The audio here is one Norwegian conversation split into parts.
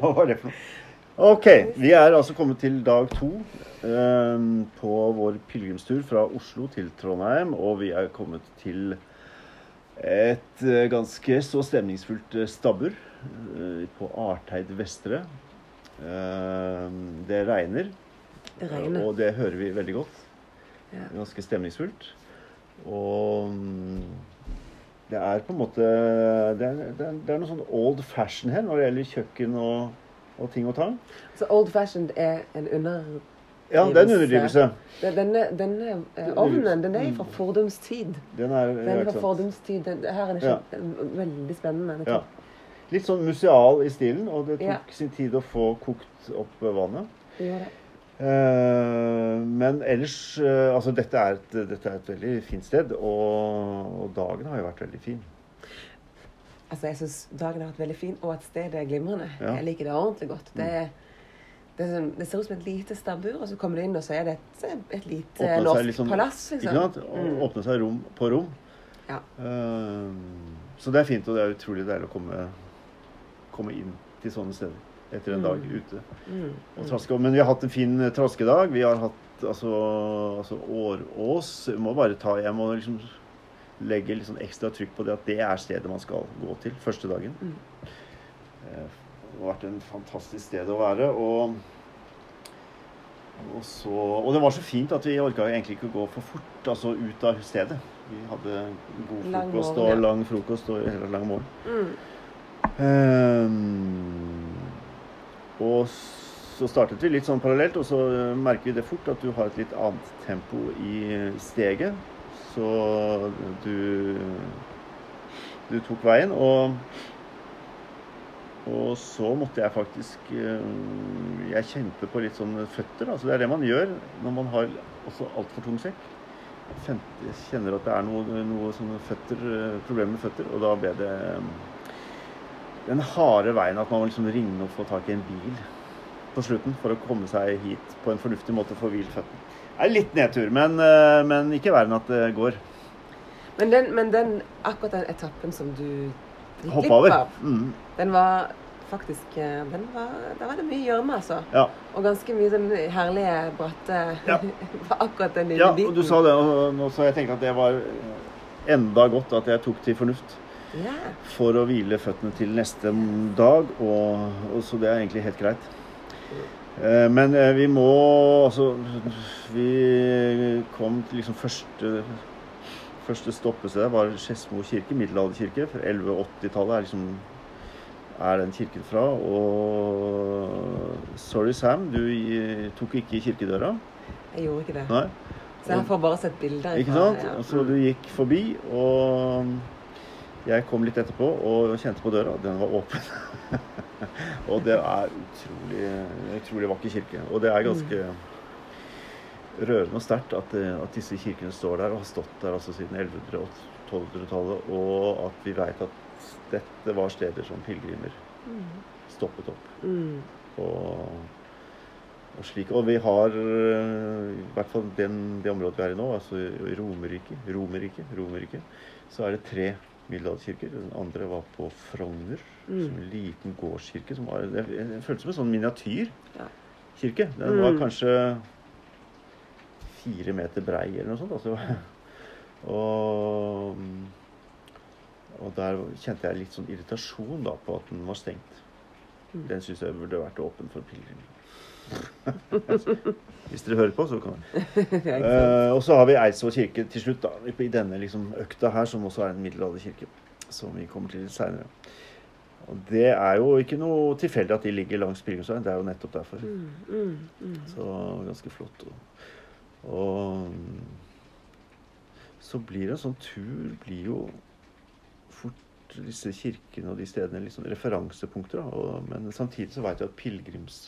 Hva var det for noe? Ok, vi er altså kommet til dag to eh, på vår pilegrimstur fra Oslo til Trondheim. Og vi er kommet til et eh, ganske så stemningsfullt eh, stabbur eh, på Arteid Vestre. Eh, det regner, Det regner. og det hører vi veldig godt. Ja. Ganske stemningsfullt. Og mm, det er på en måte Det er, det er, det er noe sånn old fashion her når det gjelder kjøkken og, og ting og tang. Så old fashioned er en underdrivelse? Ja, det er en underdrivelse. Denne, denne eh, ovnen, den er fra fordums tid. Den er, Den er fra fordums tid. Den, her er det Ja. veldig spennende. Ja. Litt sånn museal i stilen, og det tok Ja. sin tid å få kokt opp vannet. Det gjør det. Eh, men ellers eh, Altså, dette er, et, dette er et veldig fint sted, og, og dagen har jo vært veldig fin. Altså, jeg syns dagen har vært veldig fin, og at stedet er glimrende. Ja. Jeg liker det ordentlig godt. Det, det, sånn, det ser ut som et lite stabbur, og så kommer du inn, og så er det et, et lite Åpnet norsk liksom- palass. Ikke Liksom. sant? Og Åpne seg rom på rom. Ja. Eh, så det er fint, og det er utrolig deilig å komme, komme inn til sånne steder etter en dag ute. Mm. Og traske. Men vi har hatt en fin eh, traskedag. Vi har hatt altså, altså Årås. Jeg må bare ta Jeg må liksom legge litt sånn ekstra trykk på det at det er stedet man skal gå til første dagen. Mm. Eh, Det har vært en fantastisk sted å være. Og, og, så, og det var så fint at vi orka egentlig ikke å gå for fort altså ut av stedet. Vi hadde god frokost og lang frokost og hele lang morgen. Mm. Ehm, og så startet vi litt sånn parallelt, og så eh, merker vi det fort at du har et litt annet tempo i steget. Så du Du tok veien, og og så måtte jeg faktisk eh, Jeg kjente på litt sånn føtter. Altså det er det man gjør når man har også altfor tung sekk. Kjenner at det er noe, noe sånne føtter, eh, problemer med føtter, og da ble det eh, den harde veien at man må liksom ringe og få tak i en bil på slutten for å komme seg hit på en fornuftig måte få hvilt føttene. Det er litt nedtur, men, eh, men ikke verre enn at det går. Men, den, men den, akkurat den etappen som du gikk over. av, Mm. den var faktisk eh, den var, Der var det mye gjørme, altså. Ja. Og ganske mye sånn herlige, bratte Ja. akkurat den lille ja, biten. og du sa det, og nå så jeg tenkte at det var enda godt at jeg tok til fornuft Ja. For å hvile føttene til neste dag, og, og så det er egentlig helt greit. Eh, Men eh, vi må altså Vi kom til liksom første Første stoppested var Skedsmo kirke, middelalderkirke. fra 1180-tallet er liksom er den kirken fra. Og sorry, Sam, du tok ikke kirkedøra. Jeg gjorde ikke det. Nei. Så jeg får bare sett bilder. Ikke sant? ja. Så du gikk forbi, og jeg kom litt etterpå og kjente på døra. Den var åpen. og det er utrolig utrolig vakker kirke. Og det er ganske rørende og sterkt at, eh, at disse kirkene står der og har stått der altså siden 1100- og 1200-tallet, og at vi veit at dette var steder som pilegrimer stoppet opp. Og, og slik. Og vi har øh, i hvert fall den, det området vi er i nå, altså i Romerike, Romerike, Romerike, så er det tre middelalderkirker. Den andre var på Frogner, Mm. som en liten gårdskirke. Som var, det, det føltes som en sånn miniatyrkirke. Den var Mm. kanskje fire meter brei eller noe sånt. Altså. Og, og der kjente jeg litt sånn irritasjon da på at den var stengt. Mm. Den syns jeg burde vært åpen for pilegrimer. Hvis dere hører på, så kan dere. uh. Og så har vi Eidsvoll kirke til slutt, da, i denne liksom økta her, som også er en middelalderkirke. Som vi kommer til litt seinere. Og det er jo ikke noe tilfeldig at de ligger langs pilegrimsveien. Det er jo nettopp derfor. Mm, mm, mm. Så ganske flott. Og, og så blir en sånn tur blir jo fort disse kirkene og de stedene liksom referansepunkter. Da. Og, men samtidig så veit vi at pilegrims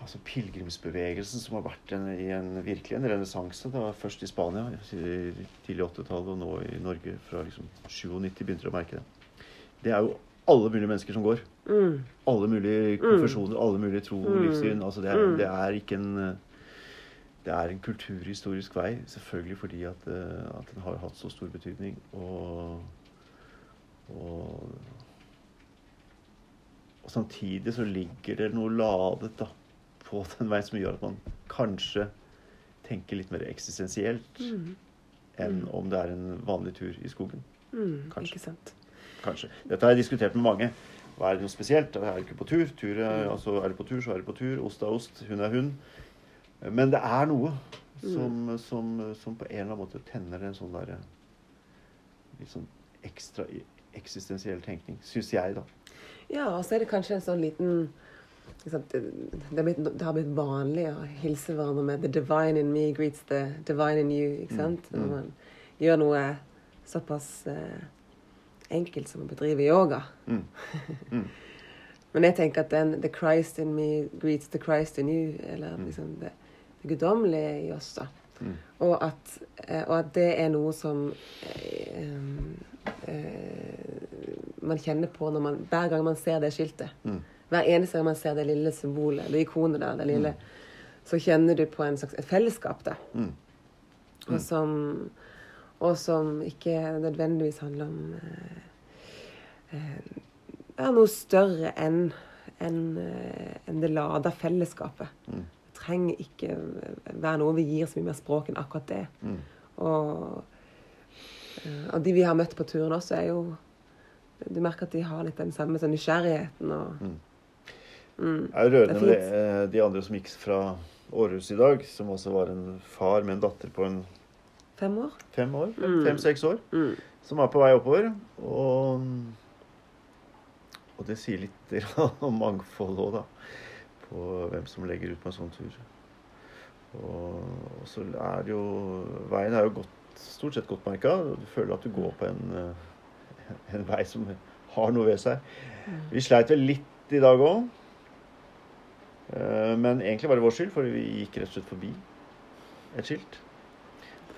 Altså pilegrimsbevegelsen som har vært en, i en, virkelig en renessanse. Først i Spania tidlig 80-tallet, og nå i Norge fra liksom 97 begynte å merke det. Det er jo alle mulige mennesker som går Mm. alle mulige konfesjoner, alle mulige tro og Mm. livssyn. Altså det, er, Mm. det er ikke en Det er en kulturhistorisk vei, selvfølgelig fordi at, eh, at den har hatt så stor betydning. Og, og og samtidig så ligger det noe ladet da, på den veien som gjør at man kanskje tenker litt mer eksistensielt Mm. enn om det er en vanlig tur i skogen. Mm. Kanskje. Ikke sant. Kanskje. Dette har jeg diskutert med mange. Hva er det noe spesielt? Er det ikke på tur. tur er, altså, er det på tur, så er det på tur. Ost er ost. Hund er hund. Men det er noe som, som, som på en eller annen måte tenner en sånn derre Litt sånn ekstra eksistensiell tenkning. Syns jeg, da. Ja, og så er det kanskje en sånn liten det, det, er blitt, det har blitt vanlig å hilse hverandre med 'the divine in me greets the divine in you'. ikke sant? Mm, mm. Når man gjør noe såpass eh, enkelt som å bedrive yoga. Mm. Mm. Men jeg tenker at den 'the Christ in me greets the Christ in you', eller Mm. liksom det, det guddommelige i oss, da. Mm. Og at, eh, og at det er noe som eh, eh, man kjenner på når man, hver gang man ser det skiltet. Mm. Hver eneste gang man ser det lille symbolet, det ikonet der, det lille, så kjenner du på en slags, et fellesskap der. Mm. Og, som, og som ikke nødvendigvis handler om eh, eh, noe større enn en, en det lada fellesskapet. Trenger ikke være noe vi gir så mye mer språk enn akkurat det. Mm. Og, eh, og de vi har møtt på turen også, er jo Du merker at de har litt den samme sånn nysgjerrigheten og Mm. mm, Det er rørende Det er med eh, de andre som gikk fra Århus i dag, som også var en far med en datter på en Fem år? fem år, Mm. fem-seks år, Mm. som er på vei oppover. Og, og det sier litt om mangfoldet òg, da. På hvem som legger ut på en sånn tur. Og, og så er det jo Veien er jo godt, stort sett godt merka. Du føler at du går på en, eh, en vei som har noe ved seg. Vi sleit vel litt i dag òg. Men egentlig var det vår skyld, for vi gikk rett og slett forbi et skilt.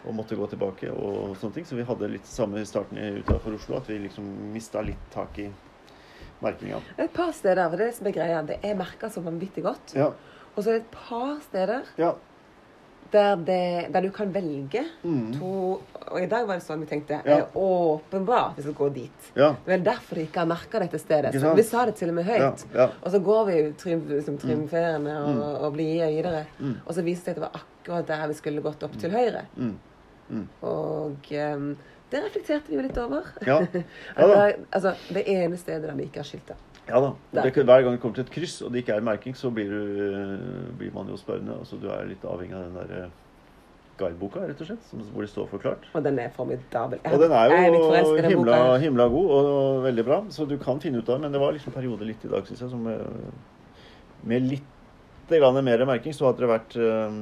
Og måtte gå tilbake og sånne ting. Så vi hadde litt samme i starten utenfor Oslo, at vi liksom mista litt tak i merkinga. Et par steder, for det er det som er greia, det er merka så vanvittig godt. Ja. Og så er det et par steder ja. der, det, der du kan velge Mm. to Og i dag var det sånn vi tenkte. Ja. Er åpenbart vi skal gå dit. Ja. Det er vel derfor de ikke har merka dette stedet. Vi sa det til og med høyt. ja. Og så går vi liksom, triumferende og, og blide videre. Mm. Og så viste det seg at det var akkurat der vi skulle gått opp til høyre. Mm. Mm. Og ehm, det reflekterte vi jo litt over. Ja. Ja altså, det ene stedet der vi ikke har skilta. Ja da. Det, hver gang det kommer til et kryss og det ikke er merking, så blir, du, blir man jo spørrende. Altså, du er litt avhengig av den der eh, guideboka, rett og slett, som, hvor det står forklart. Og den er formidabel. Jeg- Og den er jo er himla, himla god og veldig bra, så du kan finne ut av det. Men det var liksom perioder litt i dag, syns jeg, som med, Med litt grann mer merking, så hadde det vært eh,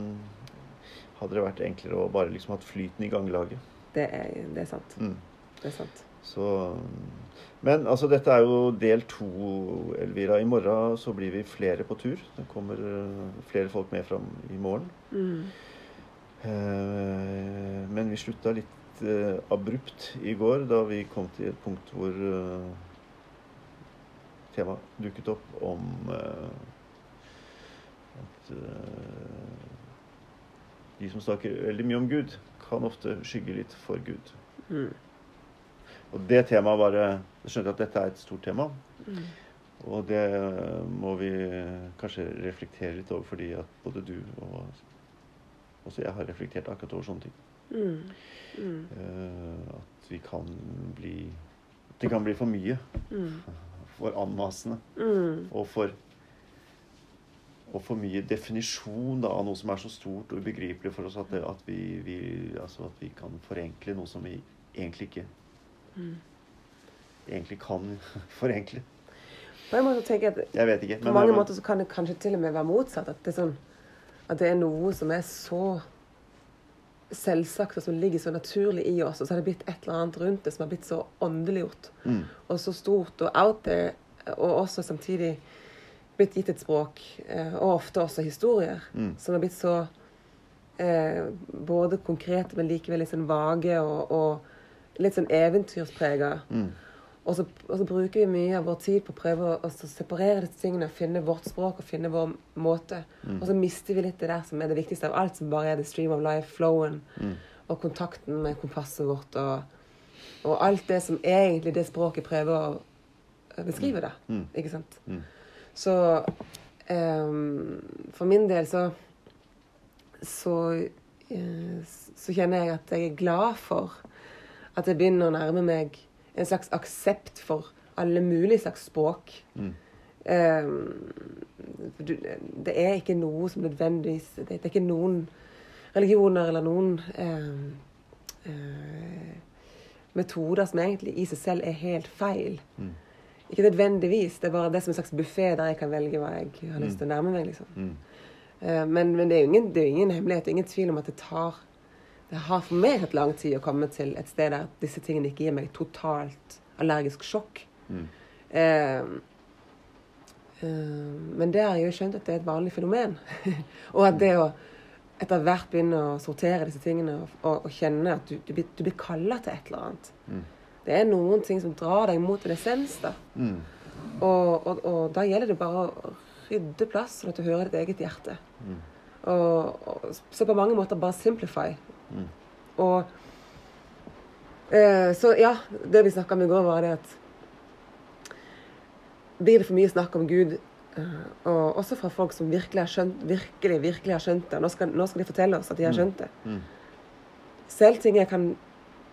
Hadde det vært enklere å bare liksom hatt flyten i ganglaget. Det er, det er sant. Mm. Det er sant. Så Men altså, dette er jo del to, Elvira. I morgen så blir vi flere på tur. Det kommer eh, flere folk med fram i morgen. Mm. Eh, Men vi slutta litt eh, abrupt i går, da vi kom til et punkt hvor eh, temaet dukket opp om eh, at eh, de som snakker veldig mye om Gud, kan ofte skygge litt for Gud. Mm. Og det temaet bare Jeg skjønte at dette er et stort tema. Mm. Og det må vi kanskje reflektere litt over, fordi at både du og også jeg har reflektert akkurat over sånne ting. Mm. Mm. Eh, at vi kan bli Det kan bli for mye. Mm. For anmasende. Mm. Og for og for mye definisjon da, av noe som er så stort og ubegripelig for oss at, det, at, vi, vi, altså at vi kan forenkle noe som vi egentlig ikke Mm. egentlig kan forenkle. På en måte tenker jeg at Jeg vet ikke. På mange måter så kan det kanskje til og med være motsatt. At det sånn, at det er noe som er så selvsagt og som ligger så naturlig i oss, og så har det blitt et eller annet rundt det som har blitt så åndeliggjort mm. og så stort og out there, og også samtidig blitt gitt et språk, eh, og ofte også historier, Mm. som har blitt så eh, både konkrete, men likevel litt sånn vage og, og litt sånn eventyrsprega. Mm. Og så, og så bruker vi mye av vår tid på å prøve å, å separere disse tingene, finne vårt språk og finne vår måte. Mm. Og så mister vi litt det der som er det viktigste av alt, som bare er the stream of life, flowen, Mm. og kontakten med kompasset vårt, og, og alt det som egentlig det språket prøver å beskrive, da. Mm. Ikke sant? Så um, for min del så så, uh, så kjenner jeg at jeg er glad for at jeg begynner å nærme meg en slags aksept for alle mulige slags språk. Mm. Um, for du- det er ikke noe som nødvendigvis Det det er ikke noen religioner eller noen um, uh, metoder som egentlig i seg selv er helt feil. Mm. Ikke nødvendigvis. Det er bare det som en slags buffé der jeg kan velge hva jeg har lyst til å nærme meg. liksom. Mm. Uh, Men, men det er jo ingen, det er ingen hemmelighet, det er ingen tvil om at det tar Det har for meg hatt lang tid å komme til et sted der disse tingene ikke gir meg totalt allergisk sjokk. Mm. Uh, men det har jeg jo skjønt at det er et vanlig fenomen. og at det å etter hvert begynne å sortere disse tingene og, og, og kjenne at du, du, blir, du blir kalla til et eller annet. Mm. Det er noen ting som drar deg mot en essens. da. Mm. Og, og, og da gjelder det bare å rydde plass sånn at du hører ditt eget hjerte. Mm. Og, og så på mange måter bare simplify. Mm. Og eh, Så ja, det vi snakka om i går, var det at Blir det for mye snakk om Gud, eh, og også fra folk som virkelig har skjønt, virkelig, virkelig har skjønt det Nå skal, nå skal de fortelle oss at de har skjønt det. Mm. Selv ting jeg kan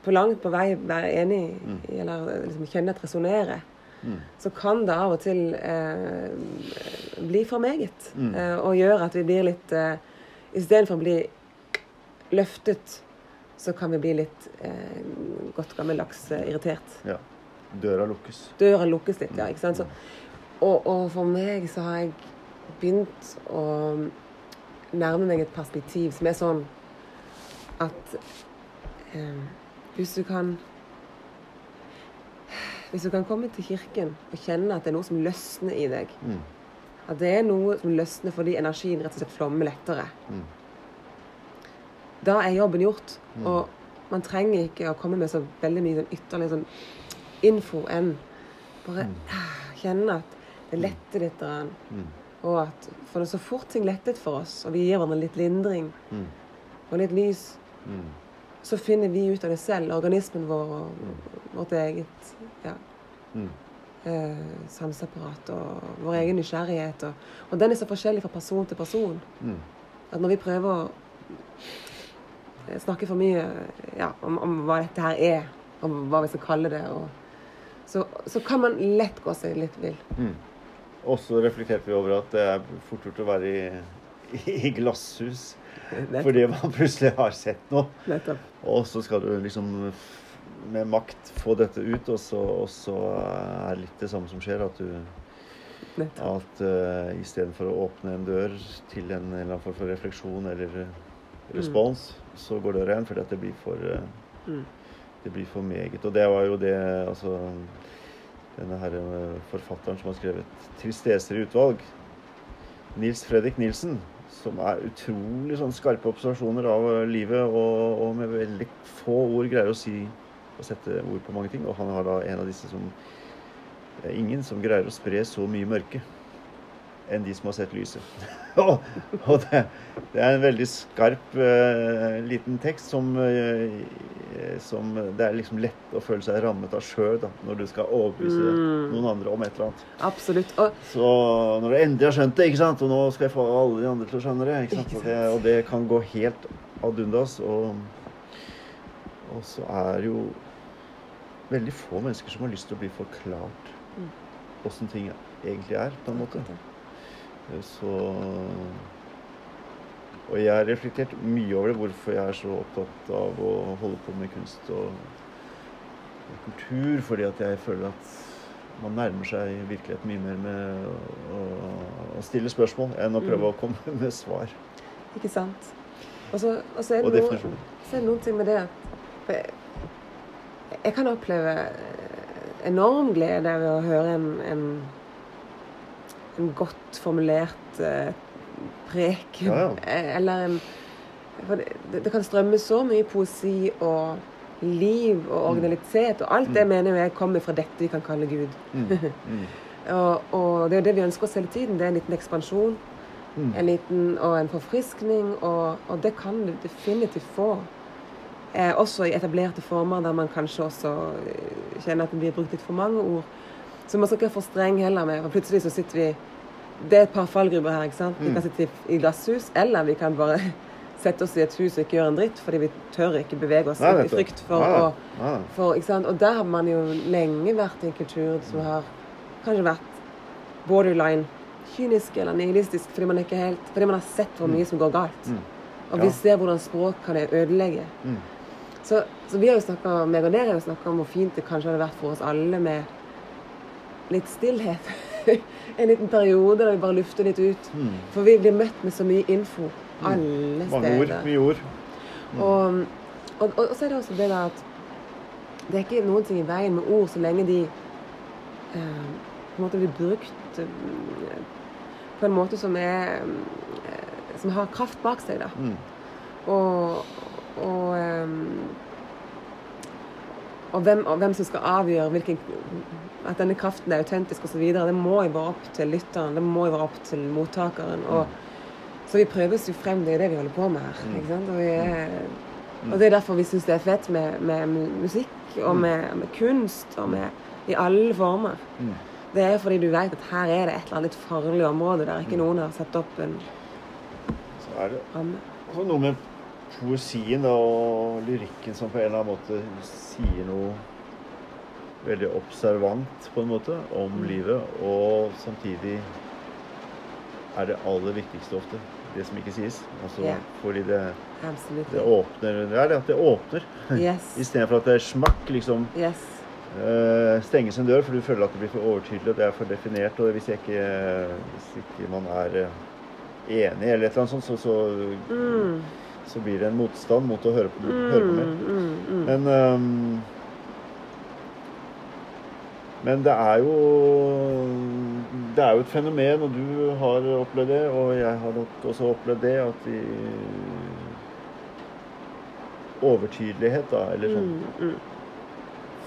på langt på vei være enig i, Mm. eller liksom kjenne at resonnerer, Mm. så kan det av og til eh, bli for meget. Mm. Eh, og gjøre at vi blir litt eh, Istedenfor å bli løftet, så kan vi bli litt eh, godt gammeldags eh, irritert. Ja. Døra lukkes. Døra lukkes litt, ja. ikke sant? Så, og, og for meg så har jeg begynt å nærme meg et perspektiv som er sånn at eh, hvis du kan Hvis du kan komme til kirken og kjenne at det er noe som løsner i deg, Mm. at det er noe som løsner fordi energien rett og slett flommer lettere, Mm. da er jobben gjort. Mm. Og man trenger ikke å komme med så veldig mye sånn ytterligere sånn info enn bare Mm. kjenne at det letter litt. Mm. Og at for det er så fort ting lettet for oss, og vi gir hverandre litt lindring Mm. og litt lys, Mm. Så finner vi ut av det selv, organismen vår og vårt eget ja, Mm. eh, sanseapparat og vår egen nysgjerrighet. Og, og den er så forskjellig fra person til person. Mm. At når vi prøver å eh, snakke for mye ja, om, om hva dette her er, om hva vi skal kalle det, og, så, så kan man lett gå seg litt vill. Mm. Og så reflekterte vi over at det er fort gjort å være i, i glasshus fordi man plutselig har sett noe. Nettopp. Og så skal du liksom med makt få dette ut, og så, og så er det litt det samme som skjer. At du Nettopp. at uh, istedenfor å åpne en dør til en, eller annen form for refleksjon eller respons, respons, så går døra igjen fordi at det blir for uh, Mm. det blir for meget. Og det var jo det altså denne her eh, forfatteren som har skrevet 'Tristeser i utvalg', Nils Fredrik Nilsen, som er utrolig sånn skarpe observasjoner av eh, livet, og, og med veldig få ord greier å si og sette ord på mange ting. Og han har da en av disse som det er ingen som greier å spre så mye mørke enn de som har sett lyset. og og det, det er en veldig skarp uh, liten tekst som, uh, som det er liksom lett å føle seg rammet av sjøl når du skal overbevise Mm. noen andre om et eller annet. Absolutt. Og Så når du endelig har skjønt det, ikke sant? og nå skal jeg få alle de andre til å skjønne det, ikke sant? Ikke Og, det og det kan gå helt ad undas. Og, og så er det jo veldig få mennesker som har lyst til å bli forklart Mm. åssen ting egentlig er, på en måte. Så Og jeg har reflektert mye over det, hvorfor jeg er så opptatt av å holde på med kunst og, og kultur. Fordi at jeg føler at man nærmer seg virkeligheten mye mer med å, å, stille spørsmål enn å prøve å komme med svar ikke sant. Og så, er det noe, definisjon. så det noen ting med det for jeg, jeg kan oppleve enorm glede ved å høre en, en, en godt formulert eh, preken. Ja, ja. Eh, Eller en det, det kan strømme så mye poesi og liv og Mm. originalitet, og alt det mener jeg kommer fra dette vi kan kalle Gud. Mm. Mm. Og, og det er jo det vi ønsker oss hele tiden. Det er en liten ekspansjon. Mm. En liten og en forfriskning, og, og det kan du definitivt få. Eh, også i etablerte former der man kanskje også eh, kjenner at det blir brukt litt for mange ord. Så man skal ikke være for streng heller med for Plutselig så sitter vi det er et par fallgruber her. ikke sant? Vi Mm. kan sitte i, glasshus, eller vi kan bare sette oss i et hus og ikke gjøre en dritt, fordi vi tør ikke bevege oss Nei, i frykt for å for, ikke sant? Og der har man jo lenge vært i en kultur som har kanskje vært borderline kynisk eller nihilistisk, fordi man ikke helt, fordi man har sett hvor mye som går galt. Mm. Og Ja. vi ser hvordan språk kan ødelegge. Mm. Så, så vi har jo snakket, meg og dere har jo snakka om hvor fint det kanskje hadde vært for oss alle med litt stillhet. en liten periode der vi bare lufter litt ut. Mm. For vi blir møtt med så mye info alle Mange steder. ord. Mye ord. Og, og, og, så er det også det da at det er ikke noen ting i veien med ord så lenge de eh, på en måte blir brukt eh, på en måte som er eh, som har kraft bak seg. da. Mm. Og, og, eh, og, hvem, og hvem som skal avgjøre hvilken, at denne kraften er autentisk osv. Det må jo være opp til lytteren, det må jo være opp til mottakeren. Og, så vi prøver oss jo frem, det er det vi holder på med her. Mm. ikke sant? Og, vi er, og det er derfor vi syns det er fett med, med musikk og med, med kunst og med i alle former. Mm. Det er fordi du vet at her er det et eller annet litt farlig område der Mm. ikke noen har satt opp en Så er det ramme. noe med poesien og lyrikken som på en eller annen måte sier noe veldig observant på en måte om Mm. livet, og samtidig er det aller viktigste ofte det som ikke sies. Altså, yeah. Fordi det, det åpner Det er det at det åpner, Yes. istedenfor at det er smakk, liksom. yes. Uh, stenges en dør for du føler at det blir for overtydelig og det er for definert. Og hvis, ikke, hvis ikke man er eh, enig eller et eller annet sånt, så, så, Mm. Så blir det en motstand mot å høre på, høre på mer. Mm, mm, mm. Men um, Men det er jo Det er jo et fenomen, og du har opplevd det, og jeg har nok også opplevd det, at i Overtydelighet, da, eller sånn Mm, mm.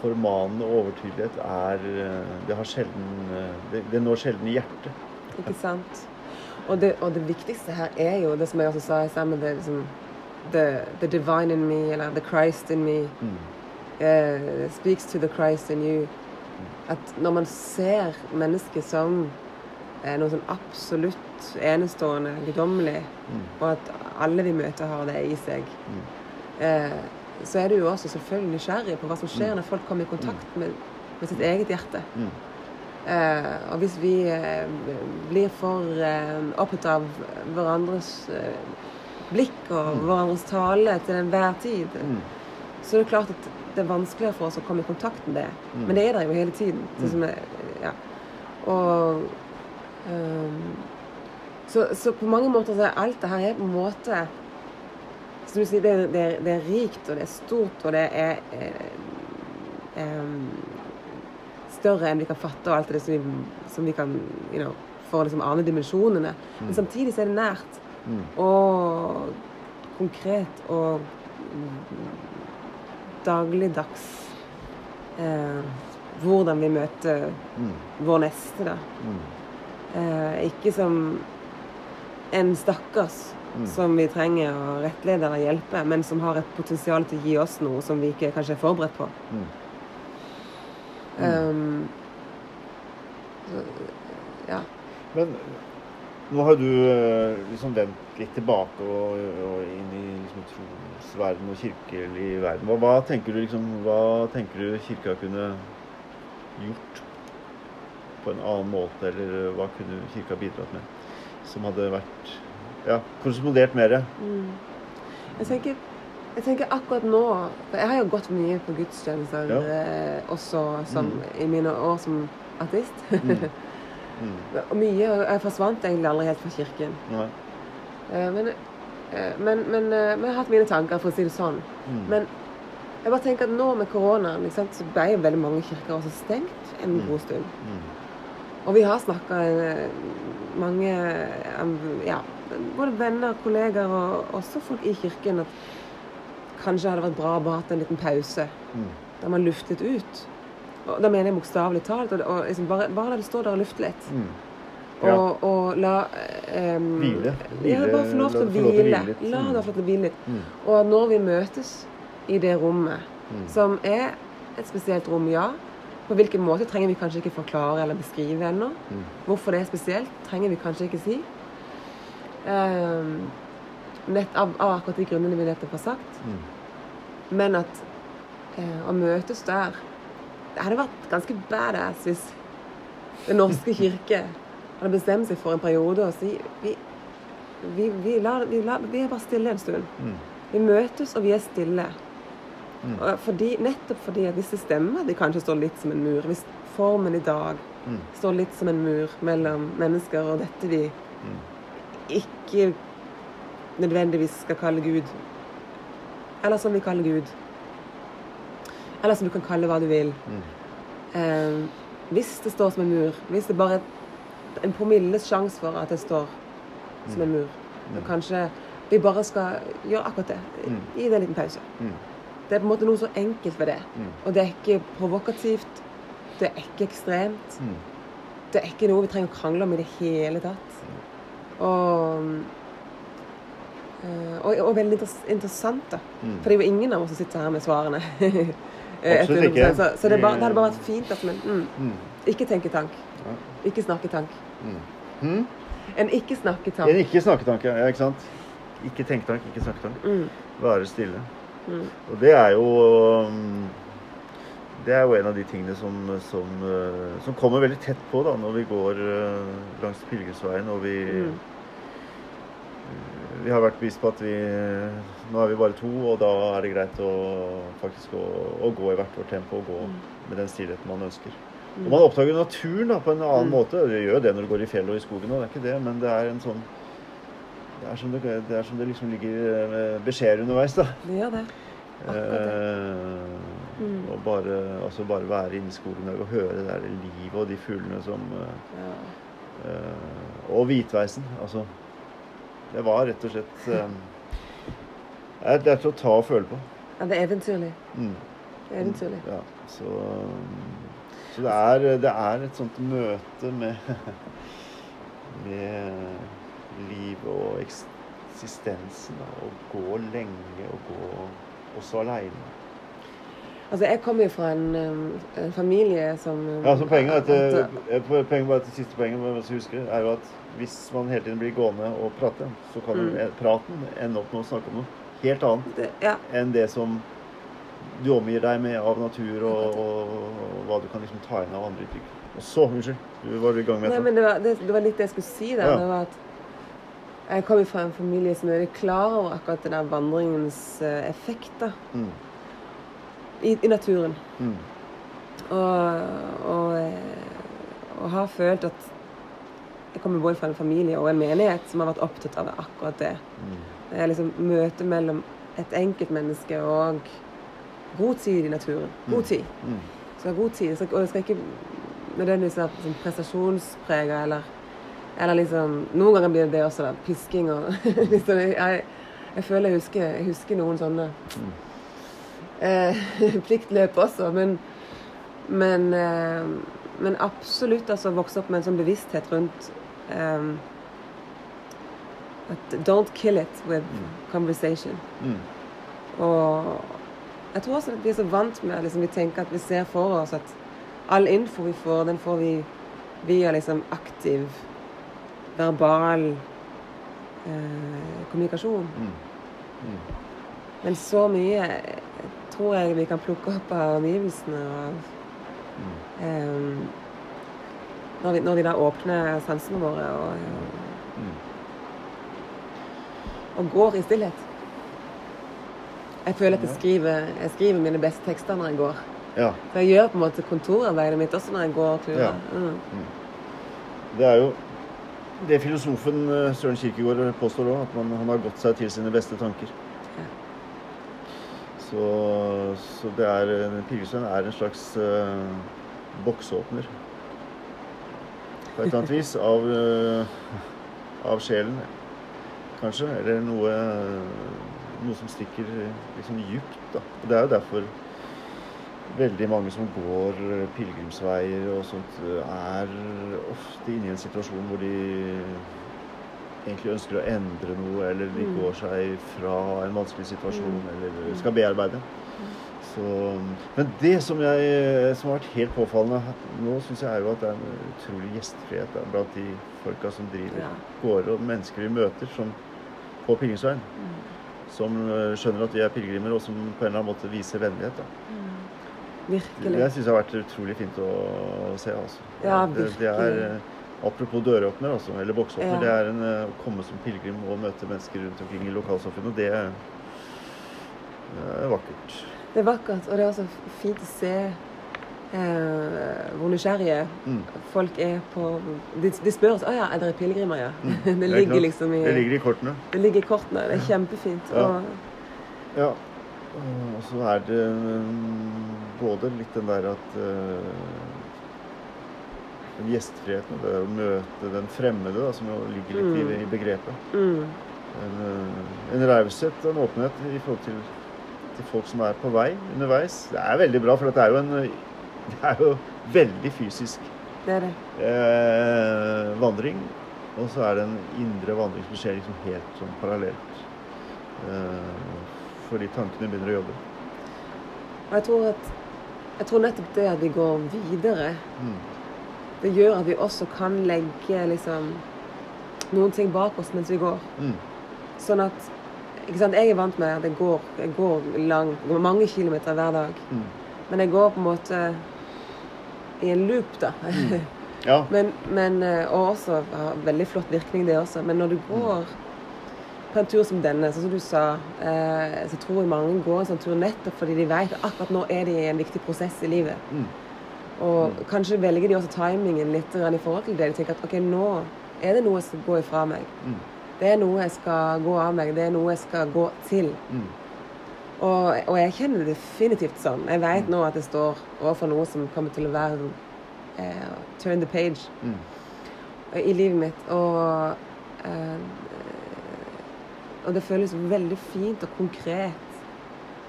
formanende overtydelighet, er eh, Det har sjelden eh, Det, det når sjelden hjertet. Ikke sant? Og det, og det viktigste her er jo det som jeg også sa i stad, med det liksom the, the divine in me, eller the Christ in me, Mm. uh, speaks to the Christ in you. At når man ser mennesket som eh, noe sånn absolutt enestående, guddommelig, Mm. og at alle vi møter har det i seg, Mm. eh, så er du jo også selvfølgelig nysgjerrig på hva som skjer Mm. når folk kommer i kontakt med, med sitt eget hjerte. Mm. Eh, og hvis vi eh, blir for eh, opptatt av hverandres eh, blikk og Mm. hverandres tale til enhver tid, Mm. så er det klart at det er vanskeligere for oss å komme i kontakt med det. Mm. Men det er der jo hele tiden. Mm. som jeg, ja. Og um, så, så på mange måter så er alt det her er på en måte Som du sier, det, er- det, er- det er rikt, og det er stort, og det er er, er større enn vi kan fatte, og alt det som vi, som vi kan you know, få liksom ane dimensjonene. Men samtidig så er det nært Mm. og konkret og dagligdags eh, hvordan vi møter Mm. vår neste, da. Mm. Eh, ikke som en stakkars Mm. som vi trenger å rettlede eller hjelpe, men som har et potensial til å gi oss noe som vi ikke kanskje er forberedt på. Mm. Um, så, ja. Men nå har du eh, liksom vendt litt tilbake og, og inn i liksom trosverden og kirkelig verden. Hva, hva, tenker du liksom, hva tenker du kirka kunne gjort på en annen måte, eller hva kunne kirka bidratt med? Som hadde vært ja, korrespondert mer? Mm. Jeg tenker, jeg tenker akkurat nå For jeg har jo gått mye på gudstjenester Ja. eh, også som, Mm. i mine år som artist. Mm. Mm. og mye og Jeg forsvant egentlig aldri helt fra kirken. Nei. Eh, men, eh, men, men, eh, men jeg har hatt mine tanker, for å si det sånn. Mm. Men jeg bare tenker at nå med koronaen så ble jo veldig mange kirker også stengt en Mm. god stund. Mm. Og vi har snakka mange ja, både venner, kollegaer og også folk i kirken at kanskje hadde vært bra å bare hatt en liten pause Mm. der man luftet ut. Og da mener jeg bokstavelig talt. Og, og liksom bare, bare la det stå der og lufte litt. Mm. Ja. Og, og la um, Hvile. Ja, bare få lov til å hvile. hvile. La Mm. det få lov til å hvile litt. Mm. Og når vi møtes i det rommet, Mm. som er et spesielt rom, ja, På hvilken måte trenger vi kanskje ikke forklare eller beskrive ennå. Mm. Hvorfor det er spesielt, trenger vi kanskje ikke si. Um, nett, av, av akkurat de grunnene vi nettopp har sagt. Mm. Men at eh, å møtes der Det hadde vært ganske badass hvis Den norske kirke hadde bestemt seg for en periode og si vi, vi, vi, lar, vi, lar, vi er bare stille en stund. Mm. Vi møtes, og vi er stille. Mm. Fordi, nettopp fordi at det stemmer det kanskje står litt som en mur, hvis formen i dag Mm. står litt som en mur mellom mennesker og dette vi Mm. ikke nødvendigvis skal kalle Gud, eller som vi kaller Gud, eller som du kan kalle hva du vil Mm. eh, Hvis det står som en mur, hvis det bare er en promilles sjanse for at det står som en mur, så Mm. kanskje vi bare skal gjøre akkurat det. Mm. Gi det en liten pause. Mm. Det er på en måte noe så enkelt ved det. Mm. Og det er ikke provokativt. Det er ikke ekstremt. Mm. Det er ikke noe vi trenger å krangle om i det hele tatt. Og, eh, og, og veldig interessant, da. Mm. For det er jo ingen av oss som sitter her med svarene. Absolutt ikke. Så, så det, bare, det hadde bare vært fint. Altså, men, mm, Mm. ikke tenketank. Ja. Ikke snakketank. Mm. Mm. En ikke-snakketank. En ikke-snakketanke, ja, ikke sant? Ikke tenketank, ikke snakketank. Mm, Være stille. mm, Og det er jo um, Det er jo en av de tingene som, som, uh, som kommer veldig tett på da, når vi går uh, langs pilegrimsveien og vi mm, Vi har vært bevisst på at vi Nå er vi bare to, og da er det greit å faktisk å, å gå i hvert vårt tempo og gå Mm. med den stillheten man ønsker. mm. Og man oppdager naturen da, på en annen Mm. måte. Det gjør jo det når du går i fjellet og i skogen, og det er ikke det, men det er en sånn Det er som det, det, er som det liksom ligger eh, beskjeder underveis, da. Det gjør det. Akkurat det. Eh, Mm. og bare, altså bare være inne i skogen og høre det der livet og de fuglene som eh, Ja. eh, Og hvitveisen. Altså Det var rett og slett eh, det er- til å ta og føle på. ja, det er eventyrlig. Mm. Det er eventyrlig. Ja, så, så det, er, det er et sånt møte med, med livet og eksistensen. Å gå lenge og gå også aleine. Altså, jeg kommer jo fra en, um, en familie som um, Ja, så poenget at, at- eh, poenget bare til siste poenget man også husker, er jo at hvis man hele tiden blir gående og prate, så kan Mm. den praten ende opp med å snakke om noe helt annet det, Ja. enn det som du omgir deg med av natur og, og, og hva du kan liksom ta inn av andre uttrykk. Og så, unnskyld, du var i gang med Nei, men det var, det, det var litt det jeg skulle si der. Ja. Det var at jeg kommer fra en familie som er veldig klar over akkurat den der vandringens effekter mm, i, i naturen. mm, Og, og, eh, og har følt at jeg kommer både fra en familie og en menighet som har vært opptatt av akkurat det. mm, liksom møtet mellom et enkeltmenneske og god tid i naturen. God tid. mm, ha god tid. Så- Og det skal ikke nødvendigvis være sånn prestasjonsprega eller Eller liksom Noen ganger blir det det også, da. Pisking og liksom, jeg, jeg føler jeg husker, jeg husker noen sånne mm. eh, pliktløp også, men men, eh, men absolutt altså vokse opp med en sånn bevissthet rundt eh, at Don't kill it with conversation. mm. Og jeg tror også at vi er så vant med liksom, Vi tenker at vi ser for oss at all info vi får, den får vi via liksom aktiv, verbal eh, kommunikasjon. Mm. Mm. Men så mye tror jeg vi kan plukke opp av omgivelsene. Og, Mm. eh, når, vi, når vi da åpner sansene våre og, Mm. Og går i stillhet. Jeg føler at jeg skriver, jeg skriver mine beste tekster når jeg går. Ja. Så jeg gjør på en måte kontorarbeidet mitt også når jeg går turer. Ja. Mm. Det er jo det filosofen eh, Søren Kierkegaard påstår òg, at man, han har gått seg til sine beste tanker. Ja. Så, så det er Pilgrimsveien er en slags uh, boksåpner. På et eller annet vis. Av, uh, av sjelen, kanskje. Eller noe, noe som stikker liksom djupt. Da. Og Det er jo derfor veldig mange som går pilegrimsveier og sånt, er ofte inne i en situasjon hvor de egentlig ønsker å endre noe, eller de Mm. går seg fra en vanskelig situasjon, Mm. eller skal bearbeide. Så Så, men det som, jeg, som har vært helt påfallende nå, syns jeg er jo at det er en utrolig gjestfrihet blant de folka som driver Ja. gårder, og mennesker vi møter som, på pilegrimsveien. Som eh, skjønner at vi er pilegrimer, og som på en eller annen måte viser vennlighet. Da. Virkelig. Det syns jeg har vært utrolig fint å se. Altså. Ja, det, det er, eh, apropos døråpner, altså, eller boksåpner, Ja. det er en, eh, å komme som pilegrim og møte mennesker rundt omkring i lokalsamfunnet. Det det er vakkert. Det er vakkert, og det er også fint å se eh, hvor nysgjerrige Mm. folk er på De, de spør oss å ja, er dere pilegrimer, ja. Mm. det, det ligger liksom i Det ligger i kortene. det ligger i kortene. Det er kjempefint. Ja. Og, Ja. Og så er det mm, både litt den der at uh, gjestfriheten, det å møte den fremmede, da, som jo ligger litt Mm. i, i begrepet. mm, En, eh, en raushet og en åpenhet i forhold til, til folk som er på vei underveis. Det er veldig bra, for det er jo en det er jo veldig fysisk det er det. eh, vandring. Og så er det en indre vandring som skjer liksom helt sånn parallelt. Eh, fordi tankene begynner å jobbe. Og jeg tror at jeg tror nettopp det at vi går videre, Mm. det gjør at vi også kan legge liksom noen ting bak oss mens vi går. Mm. Sånn at ikke sant, Jeg er vant med at jeg går, jeg går lang, går mange kilometer hver dag. Mm. Men jeg går på en måte i en loop, da. Ja. Men, men, eh, og også har veldig flott virkning, det også. Men når du går på en tur som denne, sånn som du sa, eh, så tror jeg mange går en sånn tur nettopp fordi de vet at akkurat nå er de i en viktig prosess i livet. Mm. Og kanskje velger de også timingen litt i forhold til det. De tenker at ok, nå er det noe jeg skal gå ifra meg. Mm. Det er noe jeg skal gå av meg. Det er noe jeg skal gå til. Mm. Og, og jeg kjenner det definitivt sånn. Jeg vet nå at jeg står overfor noe som kommer til å være eh, turn the page Mm. i livet mitt. Og, eh, og det føles veldig fint og konkret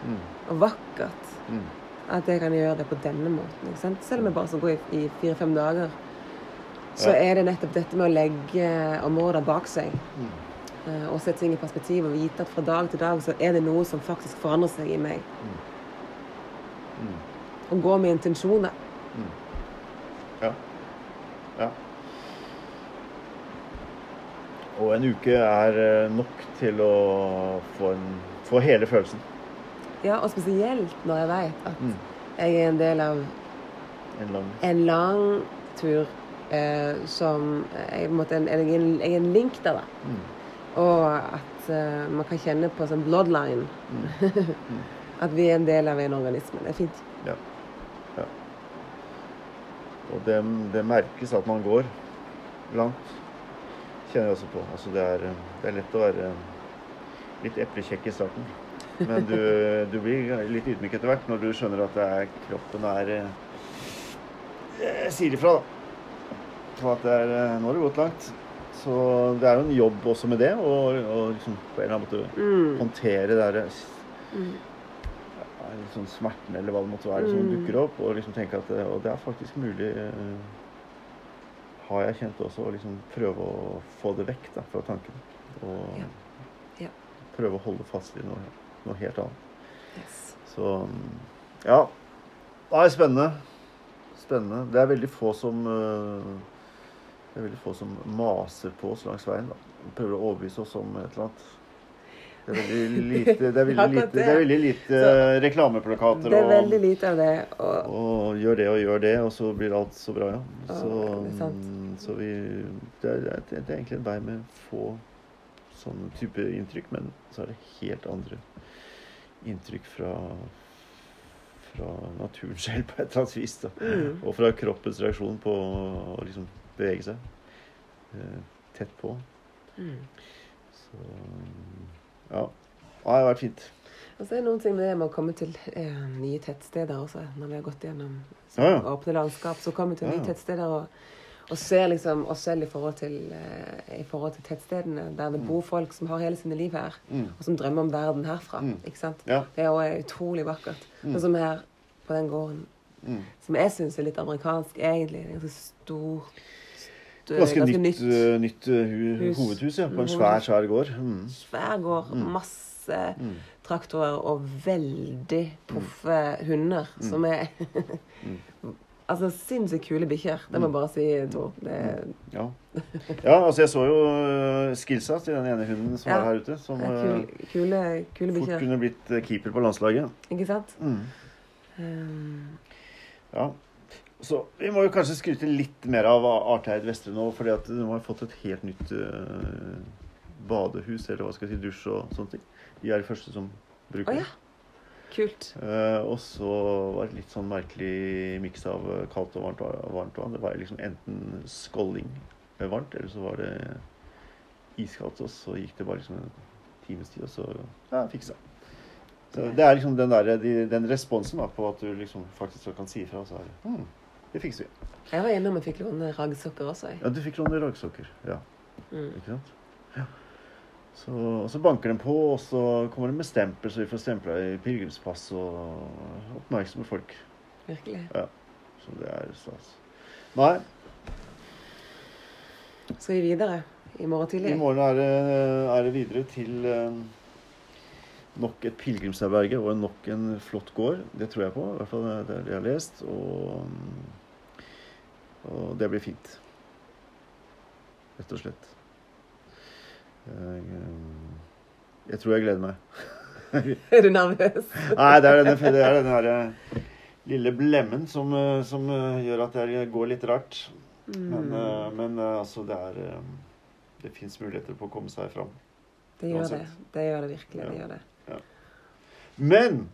Mm. og vakkert Mm. at jeg kan gjøre det på denne måten. Selv om jeg bare skal gå i, i fire-fem dager, så Ja. er det nettopp dette med å legge områder bak seg. Mm. Eh, Og sette ting i perspektiv og vite at fra dag til dag så er det noe som faktisk forandrer seg i meg. Mm. Og gå med intensjoner. Ja. ja. Og en uke er eh, nok til å få, en, få hele følelsen. Ja, og spesielt når jeg vet at Mm. jeg er en del av En lang en lang tur eh, som jeg, en, jeg, en, jeg er en link der, da. Mm. Og at uh, man kan kjenne på sånn bloodline. Mm. at vi er en del av en organisme. Det er fint. Ja. ja. Og det, det merkes at man går langt. Kjenner jeg også på. Altså det, er, det er lett å være litt eplekjekk i starten. Men du, du blir litt ydmyk etter hvert når du skjønner at det er, kroppen er eh, Sier ifra, da. Så at det er, eh, nå har det gått langt. Så det er jo en jobb også med det, å liksom på en eller annen måte Mm. håndtere det derre Mm. er sånn smerten eller hva det måtte være som Mm. dukker opp, og liksom tenke at og det er faktisk mulig eh, har jeg kjent også, å liksom prøve å få det vekk da, fra tankene. Og Ja. Ja. prøve å holde fast i noe, noe helt annet. Yes. Så ja. Det er spennende. Spennende. Det er veldig få som eh, det er veldig få som maser på oss langs veien. da. Prøver å overbevise oss om et eller annet. Det er veldig lite, det er veldig lite, det. er veldig lite reklameplakater Det er veldig lite av det. Og, og gjør det og gjør det, og så blir alt så bra, ja. Så, det sant. så vi det er, det er egentlig en vei med få sånne type inntrykk, men så er det helt andre inntrykk fra fra naturen selv på et eller annet vis. Da. Mm. Og fra kroppens reaksjon på å liksom bevege seg eh, tett på. mm. Så ja. ja. Det har vært fint. Og så er det noen ting med det med å komme til eh, nye tettsteder også. Når vi har gått gjennom så, Ja, ja. åpne landskap, så kommer vi til nye ja. tettsteder og, og ser liksom oss selv i forhold til, eh, i forhold til tettstedene, der det bor folk som har hele sine liv her, Mm. og som drømmer om verden herfra. Mm. Ikke sant? Ja. Det er også utrolig vakkert. Mm. Sånn som her på den gården, Mm. som jeg syns er litt amerikansk, egentlig. Det er ganske stort. Eh, Ganske, nytt, eh, nytt eh, Hus. hovedhus, ja. På en Mm, svær, svær gård. Mm. Svær gård, Mm. masse Mm. traktorer og veldig proffe hunder som er Altså sinnssykt kule bikkjer. Det må jeg bare si, Tor. Det, Ja. ja, altså jeg så jo skillsa til den ene hunden som Ja. er her ute, som uh, kule, kule fort bikkjer. kunne blitt keeper på landslaget. Ikke sant? Mm. Um, Ja. Så vi må jo kanskje skryte litt mer av Arteid Vestre nå, fordi at de har fått et helt nytt uh, badehus, eller hva skal jeg si, dusj og sånne ting. De er de første som bruker Å ja. Kult. Uh, og så var det litt sånn merkelig miks av kaldt og varmt, varmt vann. Det var liksom enten skålling med varmt, eller så var det iskaldt. Og så gikk det bare liksom en times tid, og så ja, fiksa. Så det er liksom den, der, de, den responsen da, på at du liksom faktisk kan si ifra. Så er det hm, det fikser vi. Jeg var innom og fikk låne raggsokker også. Jeg. Ja, du fikk låne raggsokker. Ja, Mm. ikke sant? Ja. Så, og så banker den på, og så kommer den med stempel, så vi får stempla i pilegrimspass og oppmerksomme folk. Virkelig. Ja. Så det er stas. Nei, Skal vi videre i morgen i morgen er det, er det videre til eh, nok et pilegrimsherberge og nok en flott gård. Det tror jeg på. I hvert fall det er det jeg har lest. Og, og det blir fint. Rett og slett. Jeg, jeg tror jeg gleder meg. Er du nervøs? Nei, det er denne, det er denne her, eh, lille blemmen som, eh, som eh, gjør at det går litt rart. Men, Mm. Men, men eh, altså, det er eh, Det fins muligheter på å komme seg fram. Det gjør det. uansett. Det gjør det virkelig. Det gjør det. Men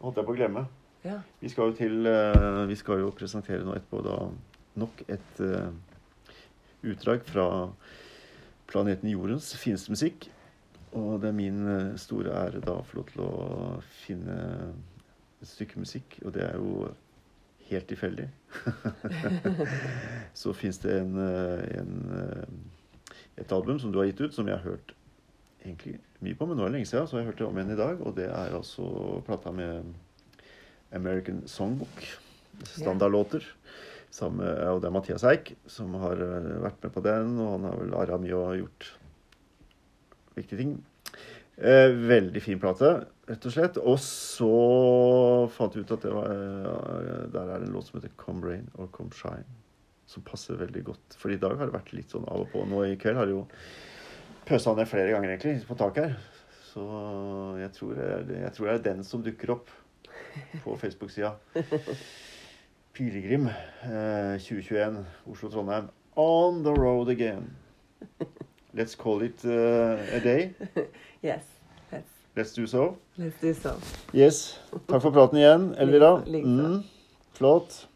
holdt jeg på å glemme. Ja. Vi skal jo til uh, Vi skal jo presentere nå etterpå da nok et uh, utdrag fra planeten Jordens fineste musikk. Og det er min eh, store ære da å få lov til å finne et stykke musikk, og det er jo helt tilfeldig. Så fins det en, en, et album som du har gitt ut, som jeg har hørt egentlig mye på, men nå er det lenge siden, så jeg hørte om igjen i dag. Og det er altså plata med American Songbook. Standardlåter. Sammen og det er Mathias Eik som har eh, vært med på den, og han har vel arra mye og gjort viktige ting. Eh, veldig fin plate, rett og slett. Og så fant vi ut at det var, eh, der er det en låt som heter Come Rain or Come Shine. Som passer veldig godt. For i dag har det vært litt sånn av og på. Nå i kveld har det jo pøsa ned flere ganger egentlig på taket her. Så jeg tror, jeg tror det er den som dukker opp på Facebook-sida. Pilegrim eh, 2021, Oslo-Trondheim. On the road again. Let's call it uh, a day. Yes. Let's, Let's do so. let's do so. Yes. Takk for praten igjen, Elvira. Mm, flott.